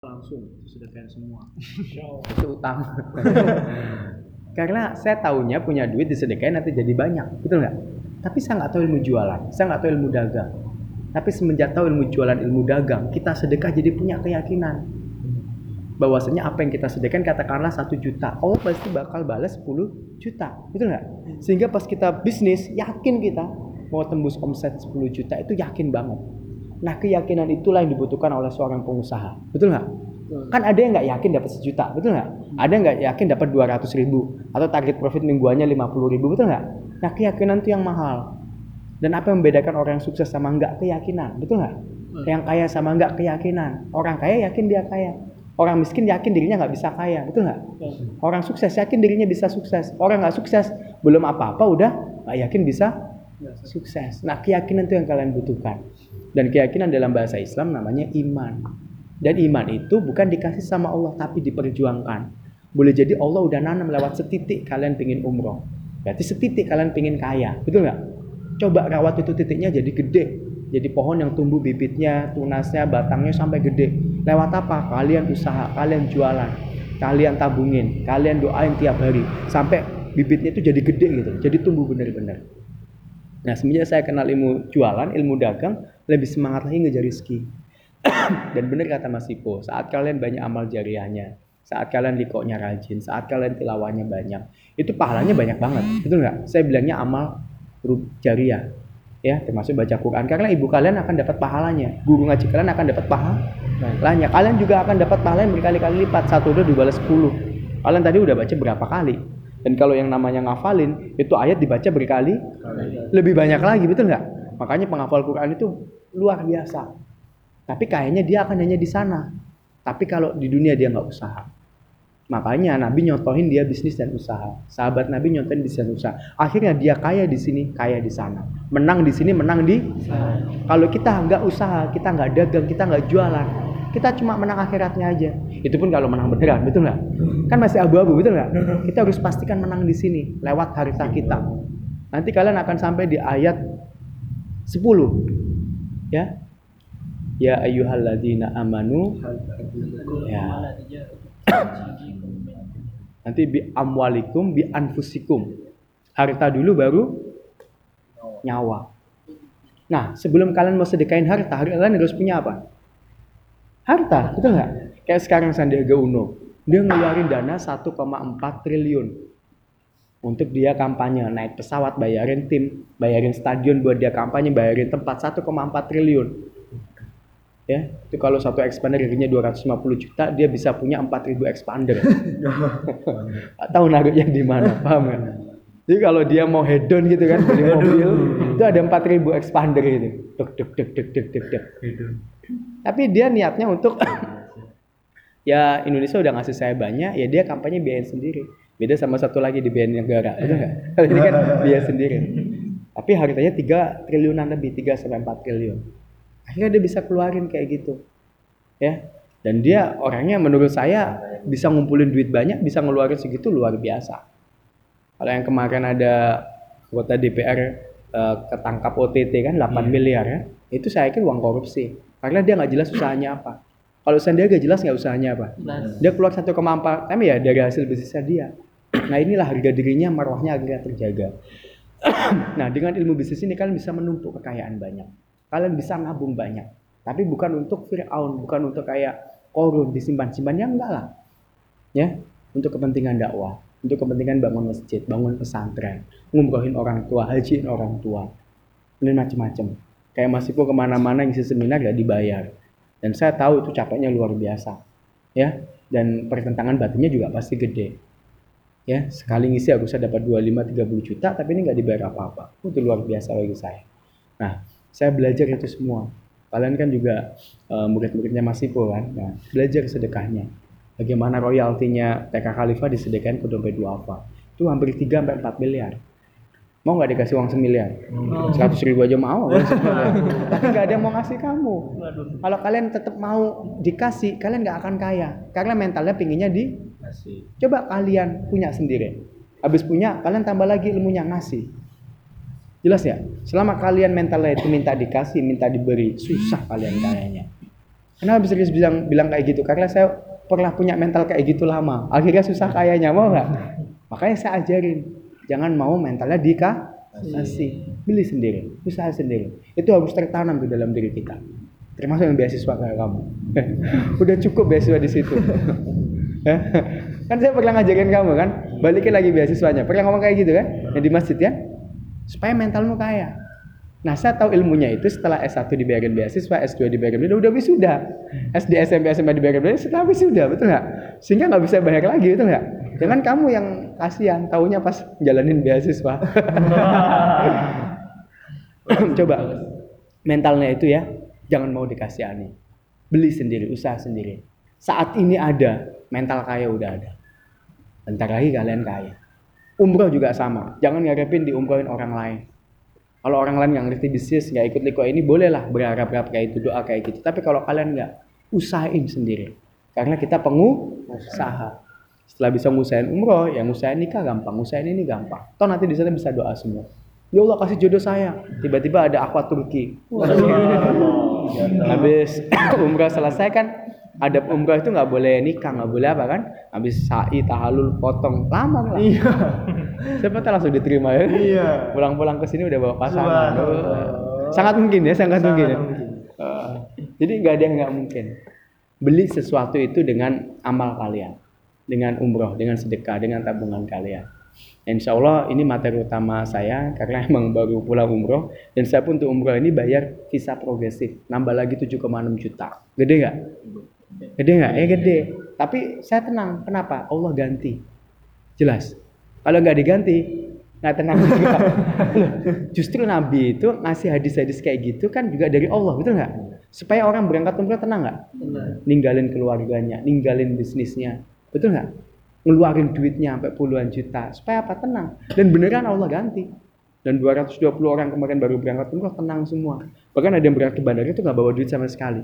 langsung sedekahin semua. Itu utang karena saya tahunya punya duit disedekain nanti jadi banyak betul nggak? Tapi saya nggak tahu ilmu jualan saya nggak tahu ilmu dagang. Tapi semenjak tahu ilmu jualan ilmu dagang kita sedekah jadi punya keyakinan. Bahwasanya apa yang kita sedekahkan katakanlah satu juta Allah pasti bakal balas 10 juta betul nggak? Sehingga pas kita bisnis yakin kita mau tembus omset 10 juta itu yakin banget nah keyakinan itulah yang dibutuhkan oleh seorang pengusaha. Betul nggak? Kan ada yang nggak yakin dapat sejuta betul nggak? Ada yang nggak yakin dapat 200 ribu atau target profit mingguannya 50 ribu betul nggak? Nah keyakinan itu yang mahal. Dan apa yang membedakan orang yang sukses sama nggak? Keyakinan betul nggak? Yang kaya sama nggak? Keyakinan. Orang kaya yakin dia kaya. Orang miskin yakin dirinya nggak bisa kaya, betul nggak? Orang sukses yakin dirinya bisa sukses. Orang nggak sukses belum apa-apa udah nggak yakin bisa sukses. Nah keyakinan itu yang kalian butuhkan. Dan keyakinan dalam bahasa Islam namanya iman. Dan iman itu bukan dikasih sama Allah tapi diperjuangkan. Boleh jadi Allah udah nanam lewat setitik kalian pingin umroh. Berarti setitik kalian pingin kaya, betul nggak? Coba rawat itu titiknya jadi gede, jadi pohon yang tumbuh bibitnya, tunasnya, batangnya sampai gede Lewat apa? Kalian usaha, kalian jualan, kalian tabungin, kalian doain tiap hari sampai bibitnya itu jadi gede gitu, jadi tumbuh benar-benar. Nah semenjak saya kenal ilmu jualan, ilmu dagang, lebih semangat lagi ngejar rezeki. Dan benar kata Mas Ipo, saat kalian banyak amal jariahnya, saat kalian likoknya rajin, saat kalian tilawahnya banyak, itu pahalanya banyak banget, betul nggak? Saya bilangnya amal jariah, ya termasuk baca Quran. Karena ibu kalian akan dapat pahalanya guru ngaji kalian akan dapat pahalanya. Kalian juga akan dapat pahala yang berkali-kali lipat satu udah dibalas 10 kalian tadi udah baca berapa kali dan kalau yang namanya ngafalin itu ayat dibaca berkali lebih banyak lagi betul nggak makanya penghafal Quran itu luar biasa tapi kayaknya dia akan hanya di sana tapi kalau di dunia dia nggak usaha Makanya Nabi nyontohin dia bisnis dan usaha. Sahabat Nabi nyontohin bisnis dan usaha. Akhirnya dia kaya di sini, kaya di sana. Menang di sini, menang di sana. Kalau kita nggak usaha, kita nggak dagang, kita nggak jualan, kita cuma menang akhiratnya aja. Itu pun kalau menang beneran, betul nggak? Kan masih abu-abu, betul nggak? Kita harus pastikan menang di sini lewat harta kita. Nanti kalian akan sampai di ayat 10. Ya. Ya ayyuhalladzina amanu. Ya. Nanti bi amwalikum bi anfusikum. Harta dulu baru nyawa. Nah, sebelum kalian mau sedekain harta, kalian harus punya apa? Harta, betul nggak? Kayak sekarang Sandiaga Uno, dia ngeluarin dana 1,4 triliun untuk dia kampanye, naik pesawat, bayarin tim, bayarin stadion buat dia kampanye, bayarin tempat 1,4 triliun. Ya itu kalau satu expander harganya 250 juta dia bisa punya 4000 expander. Tahu naruhnya di mana paham kan jadi kalau dia mau hedon gitu kan beli mobil itu ada 4000 expander itu dek dek dek dek dek dek dek tapi dia niatnya untuk ya Indonesia udah ngasih saya banyak ya dia kampanye biaya sendiri. Beda sama satu lagi di biaya negara itu kan kalau ini kan biaya sendiri. Tapi harganya 3 triliunan lebih 3 sampai 4 triliun. Akhirnya dia bisa keluarin kayak gitu ya. Dan dia orangnya menurut saya bisa ngumpulin duit banyak bisa ngeluarin segitu luar biasa. Kalau yang kemarin ada kota DPR eh, ketangkap OTT kan 8 hmm. miliar ya itu saya kira uang korupsi karena dia nggak jelas usahanya apa kalau Sandiaga jelas nggak usahanya apa jelas. dia keluar 1,4 tapi ya dari hasil bisnisnya dia nah inilah harga dirinya marwahnya agar terjaga nah dengan ilmu bisnis ini kalian bisa menumpuk kekayaan banyak Kalian bisa nabung banyak. Tapi bukan untuk Fir'aun, bukan untuk kayak korun disimpan-simpan ya enggak lah. Ya, untuk kepentingan dakwah, untuk kepentingan bangun masjid, bangun pesantren, ngumrohin orang tua, hajiin orang tua, ini macam-macam. Kayak masih pun ke mana-mana ngisi seminar gak dibayar. Dan saya tahu itu capeknya luar biasa. Ya, dan pertentangan batinnya juga pasti gede. Ya, sekali ngisi harusnya dapat 25-30 juta, tapi ini nggak dibayar apa-apa. Itu luar biasa bagi saya. Nah, saya belajar itu semua. Kalian kan juga uh, murid-muridnya Mas Ipo kan, nah, belajar sedekahnya. Bagaimana royaltinya TK Khalifah disedekahkan ke dompet duafa. Itu hampir 3 sampai 4 miliar. Mau nggak dikasih uang semiliar? Oh. 100 ribu aja mau. Tapi nggak ada yang mau ngasih kamu. Kalau kalian tetap mau dikasih, kalian nggak akan kaya. Karena mentalnya pinginnya di Coba kalian punya sendiri. Habis punya, kalian tambah lagi ilmunya ngasih. Jelas ya? Selama kalian mentalnya itu minta dikasih, minta diberi, susah kalian kayaknya. Kenapa bisa bilang bilang kayak gitu? Karena saya pernah punya mental kayak gitu lama. Akhirnya susah kayaknya mau nggak? Makanya saya ajarin, jangan mau mentalnya dikasih, beli sendiri, usaha sendiri. Itu harus tertanam di dalam diri kita. Termasuk yang beasiswa kayak kamu. Udah cukup beasiswa di situ. kan saya pernah ngajarin kamu kan, balikin lagi beasiswanya. Pernah ngomong kayak gitu kan, yang di masjid ya, supaya mentalmu kaya. Nah, saya tahu ilmunya itu setelah S1 dibayarin beasiswa, S2 dibayarin beasiswa, udah wisuda. SD, SMP, SMA dibayarin beasiswa, setelah wisuda, betul nggak? Sehingga nggak bisa bayar lagi, betul nggak? Jangan kamu yang kasihan, taunya pas jalanin beasiswa. Coba mentalnya itu ya, jangan mau dikasihani. Beli sendiri, usaha sendiri. Saat ini ada, mental kaya udah ada. Bentar lagi kalian kaya. Umroh juga sama, jangan ngarepin diumrohin orang lain kalau orang lain nggak ngerti bisnis, nggak ikut liko ini, bolehlah berharap-harap kayak itu, doa kayak gitu. Tapi kalau kalian nggak, usahain sendiri. Karena kita pengusaha. Setelah bisa ngusahain umroh, ya ngusahain nikah gampang, ngusahain ini gampang. Toh nanti di sana bisa doa semua. Ya Allah kasih jodoh saya. Tiba-tiba ada aqua Turki. Habis umroh selesai kan ada umroh itu nggak boleh nikah, nggak boleh apa kan? Habis sa'i, tahalul, potong, lama lah. Iya. Siapa tahu langsung diterima ya? Iya. Pulang-pulang ke sini udah bawa pasangan. Oh. Sangat mungkin ya, sangat, sangat mungkin. Ya. Uh, jadi nggak ada yang nggak mungkin. Beli sesuatu itu dengan amal kalian, dengan umroh, dengan sedekah, dengan tabungan kalian. Insya Allah ini materi utama saya karena emang baru pulang umroh dan saya pun untuk umroh ini bayar visa progresif nambah lagi 7,6 juta gede nggak Gede nggak? Ya gede. Tapi saya tenang. Kenapa? Allah ganti. Jelas. Kalau nggak diganti, nggak tenang juga. Justru Nabi itu ngasih hadis-hadis kayak gitu kan juga dari Allah, betul nggak? Supaya orang berangkat umroh tenang nggak? Ninggalin keluarganya, ninggalin bisnisnya, betul nggak? Ngeluarin duitnya sampai puluhan juta. Supaya apa? Tenang. Dan beneran Allah ganti. Dan 220 orang kemarin baru berangkat umroh tenang semua. Bahkan ada yang berangkat ke bandara itu nggak bawa duit sama sekali.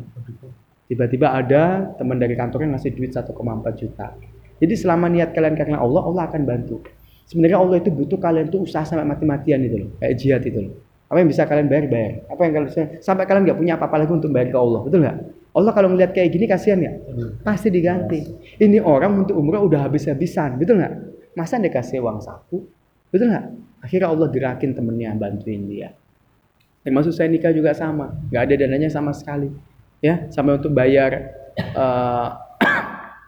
Tiba-tiba ada teman dari kantornya ngasih duit 1,4 juta. Jadi selama niat kalian karena Allah, Allah akan bantu. Sebenarnya Allah itu butuh kalian tuh usaha sampai mati-matian itu loh, kayak jihad itu loh. Apa yang bisa kalian bayar bayar. Apa yang kalian sampai kalian nggak punya apa-apa lagi untuk bayar ke Allah, betul nggak? Allah kalau melihat kayak gini kasihan ya, pasti diganti. Ini orang untuk umrah udah habis-habisan, betul nggak? Masa dia kasih uang saku, betul nggak? Akhirnya Allah gerakin temennya bantuin dia. Termasuk saya nikah juga sama, nggak ada dananya sama sekali ya sampai untuk bayar uh, eh,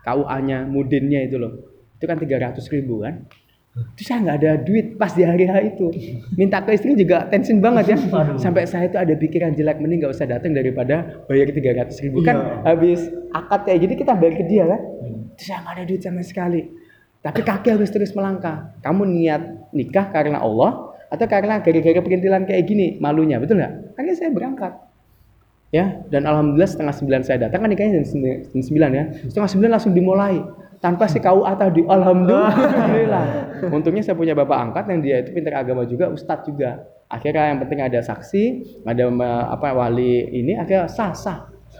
KUA-nya, mudinnya itu loh. Itu kan 300 ribu kan. Itu saya nggak ada duit pas di hari hari itu. Minta ke istri juga tensin banget ya. Sampai saya itu ada pikiran jelek mending nggak usah datang daripada bayar 300 ribu. Kan iya. habis akad kayak gini kita bayar ke dia kan. Itu saya nggak ada duit sama sekali. Tapi kaki harus terus melangkah. Kamu niat nikah karena Allah atau karena gara-gara perintilan kayak gini malunya, betul nggak? Akhirnya saya berangkat ya dan alhamdulillah setengah sembilan saya datang kan nikahnya jam sembilan ya setengah sembilan langsung dimulai tanpa si KUA tadi. Alhamdulillah. Untungnya saya punya bapak angkat yang dia itu pintar agama juga ustadz juga. Akhirnya yang penting ada saksi ada apa wali ini akhirnya sah sah.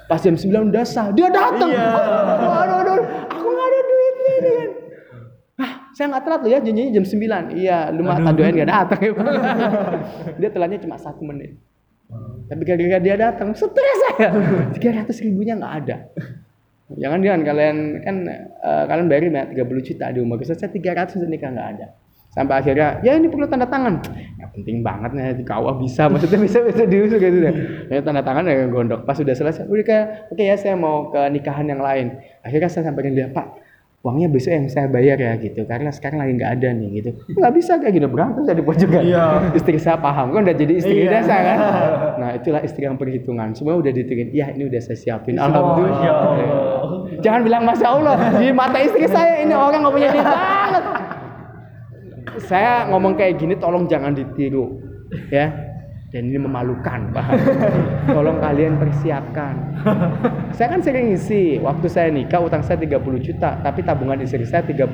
Pas jam sembilan udah sah dia datang iya. oh, aduh, aduh, aku nggak ada duitnya ini kan. Ah saya nggak telat loh ya janjinya jam sembilan. Iya lu mah tadoen nggak datang ya dia telatnya cuma satu menit. Tapi ketika dia datang, stres saya. Tiga ratus ribunya nggak ada. Jangan jangan kalian kan uh, kalian bayar ya 30 juta di umur saya 300 nikah nggak ada. Sampai akhirnya ya ini perlu tanda tangan. Ya penting banget nih di bisa maksudnya bisa bisa diusung gitu deh. Ya tanda tangan ya gondok. Pas sudah selesai, udah kayak oke okay ya saya mau ke nikahan yang lain. Akhirnya saya sampaikan dia, "Pak, uangnya besok yang saya bayar ya gitu. Karena sekarang lagi nggak ada nih gitu. Nggak bisa? Kayak gitu berantem saya di pojokan iya. istri saya paham. Kan udah jadi istri iya. desa kan? Nah itulah istri yang perhitungan. Semua udah dihitungin iya ini udah saya siapin. Oh, alhamdulillah. Ya jangan bilang masya allah di mata istri saya ini orang nggak punya duit banget. Saya ngomong kayak gini tolong jangan ditiru ya dan ini memalukan Pak. Tolong kalian persiapkan. saya kan sering isi, waktu saya nikah utang saya 30 juta, tapi tabungan istri saya 30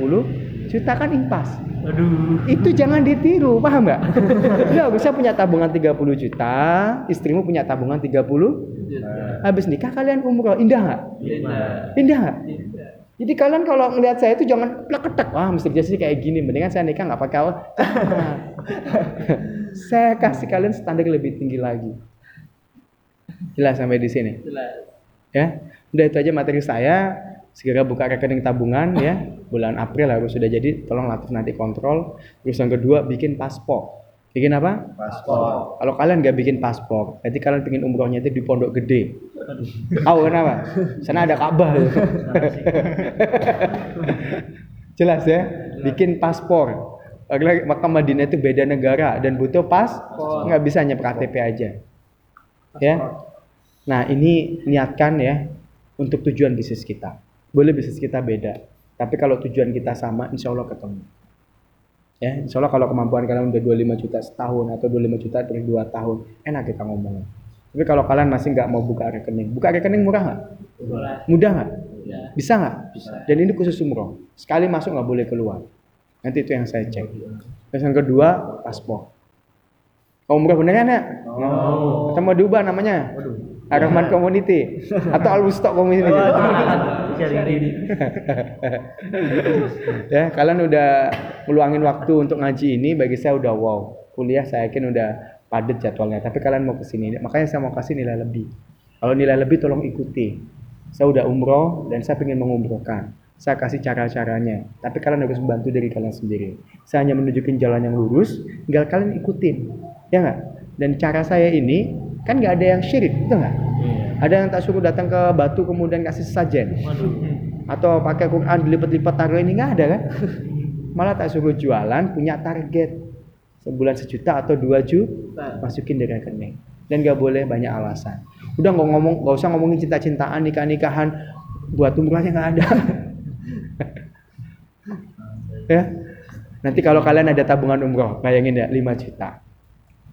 juta kan impas. Aduh. Itu jangan ditiru, paham nggak? Ya, bisa punya tabungan 30 juta, istrimu punya tabungan 30 juta. Habis nikah kalian umroh, indah nggak? Indah. Indah nggak? Jadi kalian kalau ngelihat saya itu jangan plek wah mesti jadi kayak gini, mendingan saya nikah nggak pakai saya kasih kalian standar lebih tinggi lagi. Jelas sampai di sini? Jelas. Ya, udah itu aja materi saya. Segera buka rekening tabungan ya. Bulan April harus sudah jadi. Tolong Latif nanti kontrol. Terus yang kedua bikin paspor. Bikin apa? Paspor. Kalau kalian nggak bikin paspor, berarti kalian pengen umrohnya itu di Pondok Gede. Tahu kenapa? Sana ada Ka'bah. Jelas ya, bikin paspor. Maka Madinah itu beda negara dan butuh pas, nggak bisa hanya KTP aja. Ya. Nah ini niatkan ya untuk tujuan bisnis kita. Boleh bisnis kita beda, tapi kalau tujuan kita sama, insya Allah ketemu. Ya, insya Allah kalau kemampuan kalian udah 25 juta setahun atau 25 juta dari dua tahun, enak kita ngomong. Tapi kalau kalian masih nggak mau buka rekening, buka rekening murah nggak? Mudah nggak? Bisa nggak? Dan ini khusus umroh. Sekali masuk nggak boleh keluar. Nanti itu yang saya cek. Terus yang kedua, paspor. Kau umroh beneran ya? Oh. Atau mau diubah namanya? Ar-Rahman Community atau Al Wusta Community. ya, kalian udah meluangin waktu untuk ngaji ini bagi saya udah wow. Kuliah saya yakin udah padat jadwalnya, tapi kalian mau ke sini, makanya saya mau kasih nilai lebih. Kalau nilai lebih tolong ikuti. Saya udah umroh dan saya ingin mengumrohkan. Saya kasih cara-caranya, tapi kalian harus membantu dari kalian sendiri. Saya hanya menunjukin jalan yang lurus, tinggal kalian ikutin, ya nggak? Dan cara saya ini kan nggak ada yang syirik, betul nggak? Ada yang tak suruh datang ke batu kemudian kasih sajen, atau pakai Quran dilipat-lipat taruh ini nggak ada kan? Malah tak suruh jualan punya target. Sebulan sejuta atau dua juta masukin di rekening dan gak boleh banyak alasan. Udah nggak ngomong nggak usah ngomongin cinta-cintaan nikah-nikahan. Buat umrahnya nggak ada. Ya. Nanti kalau kalian ada tabungan umroh bayangin ya 5 juta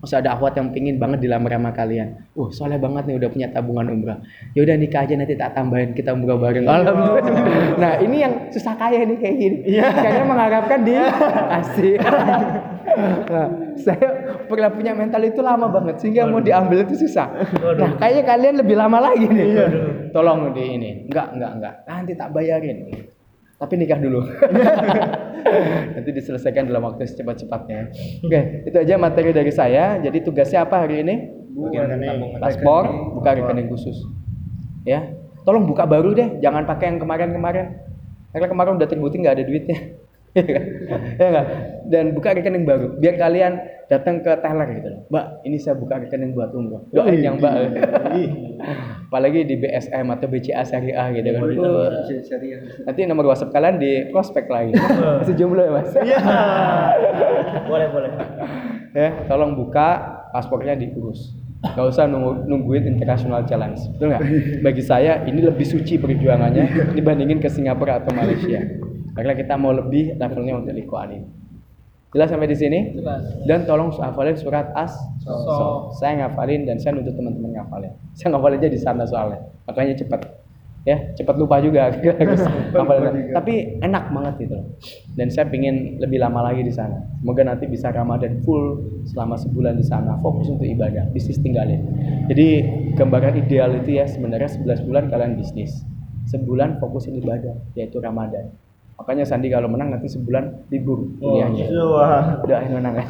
Masa ada akhwat yang pingin banget dilamar sama kalian. Uh, soleh banget nih udah punya tabungan umrah. Ya udah nikah aja nanti tak tambahin kita umrah bareng. Alhamdulillah. Nah, ini yang susah kaya nih kayak gini. Kayaknya mengharapkan di asik. nah, saya pernah punya mental itu lama banget sehingga mau diambil itu susah. Nah, kayaknya kalian lebih lama lagi nih. Tolong di ini. Enggak, enggak, enggak. Nanti tak bayarin. Tapi nikah dulu. Nanti diselesaikan dalam waktu secepat-cepatnya. Oke, itu aja materi dari saya. Jadi tugasnya apa hari ini? Paspor, buka rekening khusus. Ya, tolong buka baru deh. Jangan pakai yang kemarin-kemarin. Karena kemarin udah terbukti nggak ada duitnya. Ya enggak? Dan buka rekening baru. Biar kalian datang ke teller gitu loh. Mbak, ini saya buka rekening buat umroh. Doain yang Mbak. Apalagi di BSM atau BCA Syariah gitu kan. Nanti nomor WhatsApp kalian di prospek lagi. Masih jomblo ya, Mas? Iya. boleh, boleh. ya, tolong buka paspornya diurus. Gak usah nunggu, nungguin international challenge. Betul nggak? Bagi saya ini lebih suci perjuangannya dibandingin ke Singapura atau Malaysia. Karena kita mau lebih levelnya untuk ikhwan ini. Jelas sampai di sini? Dan tolong hafalin surat as so. Saya ngafalin dan saya nuntut teman-teman ngafalin. Saya ngafalin aja di sana soalnya. Makanya cepat. Ya, cepat lupa juga. Tapi enak banget gitu. Dan saya pingin lebih lama lagi di sana. Semoga nanti bisa Ramadan full selama sebulan di sana. Fokus untuk ibadah, bisnis tinggalin. Jadi gambaran ideal itu ya sebenarnya 11 bulan kalian bisnis. Sebulan fokusin ibadah, yaitu Ramadan. Makanya Sandi kalau menang nanti sebulan libur kuliahnya. Wah. Udah menang ya.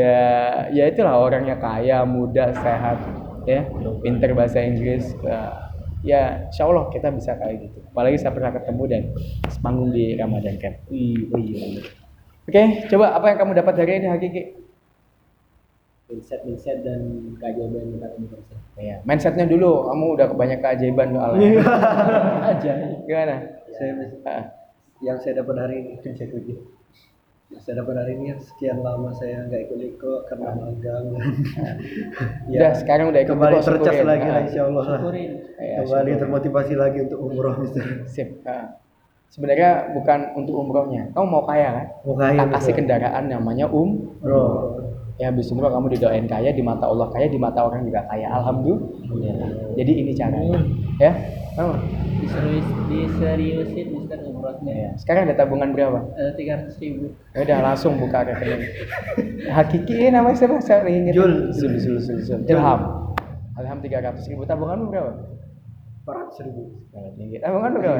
ya, ya itulah orangnya kaya, muda, sehat, ya, pinter bahasa Inggris. Ya, ya, insya Allah kita bisa kayak gitu. Apalagi saya pernah ketemu dan sepanggung di Ramadan Camp. Oh iya. Oke, coba apa yang kamu dapat hari ini Hakiki? Mindset mindset dan keajaiban yang kita temukan Iya, mindsetnya dulu. Kamu udah kebanyak keajaiban soalnya. aja Gimana? Saya Ah, yang saya dapat hari ini saya kunci. Yang saya dapat hari ini sekian lama saya nggak ikut ikut karena magang. Udah, sekarang udah ikut kembali tercas syukurin. lagi Ah. lah insya Allah. syukurin Iya, Kembali syukur. termotivasi lagi untuk umroh Mister. Sip. Ah. Sebenarnya bukan untuk umrohnya. Kamu mau kaya kan? Mau kaya, Tak kasih kendaraan namanya um. Bro. Ya habis umroh kamu didoain kaya di mata Allah kaya di mata orang juga kaya. Alhamdulillah. Jadi ini caranya. Ya. Kamu? diserius diseriusin Mister umrohnya Ya. Sekarang ada tabungan berapa? tiga ratus ribu Ya udah langsung buka rekening. Hakiki ini namanya siapa? Saya ingat. Jul. Zul, Zul, Zul, Zul. Ilham. Ilham 300 ribu. Tabunganmu berapa? Empat ratus ribu. Sangat tinggi. Tabunganmu berapa?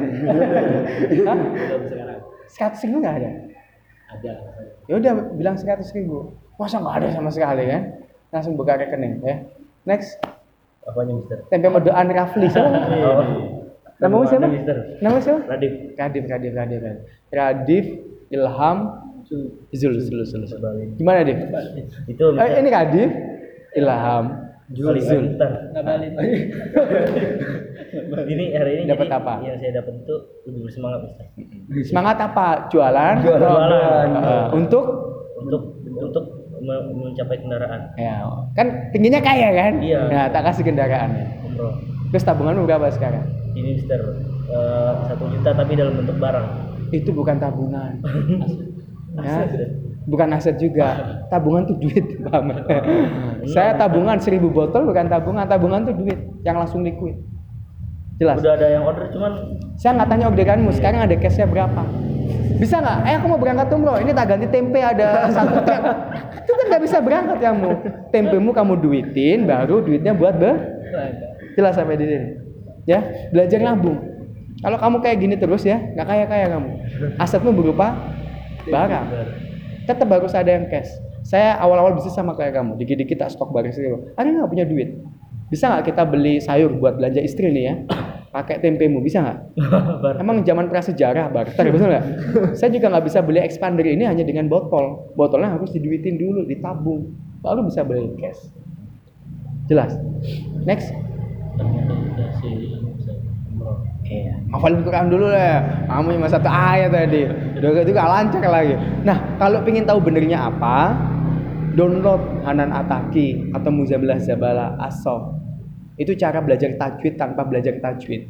Hah? belum sekarang 100 ribu nggak ada? ada Ya udah bilang 100 ribu. Masa nggak ada sama sekali kan? Langsung buka rekening ya. Next. Apanya Mister? Tempe medaan Rafli siapa? Oh. Namamu Ada, siapa? Mister? Nama siapa? Radif. Radif, Radif, Radif, Radif. Radif, Ilham, Zul, Zul, Zul. Gimana Div? Itu Eh, ini Radif, Ilham, Zul. Zul. Balik. Ini hari ini Dapat apa? Yang saya dapat itu lebih bersemangat Mister. Semangat apa? Jualan? Jualan. Eh, untuk? Untuk untuk me- mencapai kendaraan Ya, kan tingginya kaya kan? Iya. Nah, tak kasih kendaraannya. umroh. Terus tabunganmu berapa sekarang? Ini Mister eh, satu juta tapi dalam bentuk barang. Itu bukan tabungan. ya, bukan aset juga. Tabungan tuh duit, paham? Saya tabungan seribu botol bukan tabungan, tabungan tuh duit yang langsung liquid. Jelas. Udah ada yang order cuman Saya nggak tanya orderanmu, sekarang ada cashnya berapa? Bisa nggak? Eh aku mau berangkat umroh, ini tak ganti tempe ada satu truk. Kan nggak bisa berangkat kamu. Tempemu kamu duitin, baru duitnya buat ber. Jelas sampai di sini. Ya, belajar nabung. Kalau kamu kayak gini terus ya, nggak kaya kaya kamu. Asetmu berupa barang. Tetap harus ada yang cash. Saya awal-awal bisnis sama kayak kamu, dikit-dikit tak stok barang sendiri. Ada nggak punya duit? Bisa nggak kita beli sayur buat belanja istri nih ya? Pakai tempemu, bisa nggak? Emang zaman prasejarah barter, betul nggak? Saya juga nggak bisa beli expander ini hanya dengan botol. Botolnya harus diduitin dulu, ditabung, baru bisa beli cash. Jelas. Next. Iya. Hafalin Quran dulu lah. Kamu cuma satu ayat tadi. Udah gitu gak lancar lagi. Nah, kalau pengen tahu benernya apa, download Hanan Ataki atau Muzamilah Zabala Asof. Itu cara belajar tajwid tanpa belajar tajwid.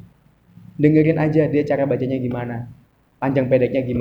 Dengerin aja dia cara bacanya gimana. Panjang pendeknya gimana.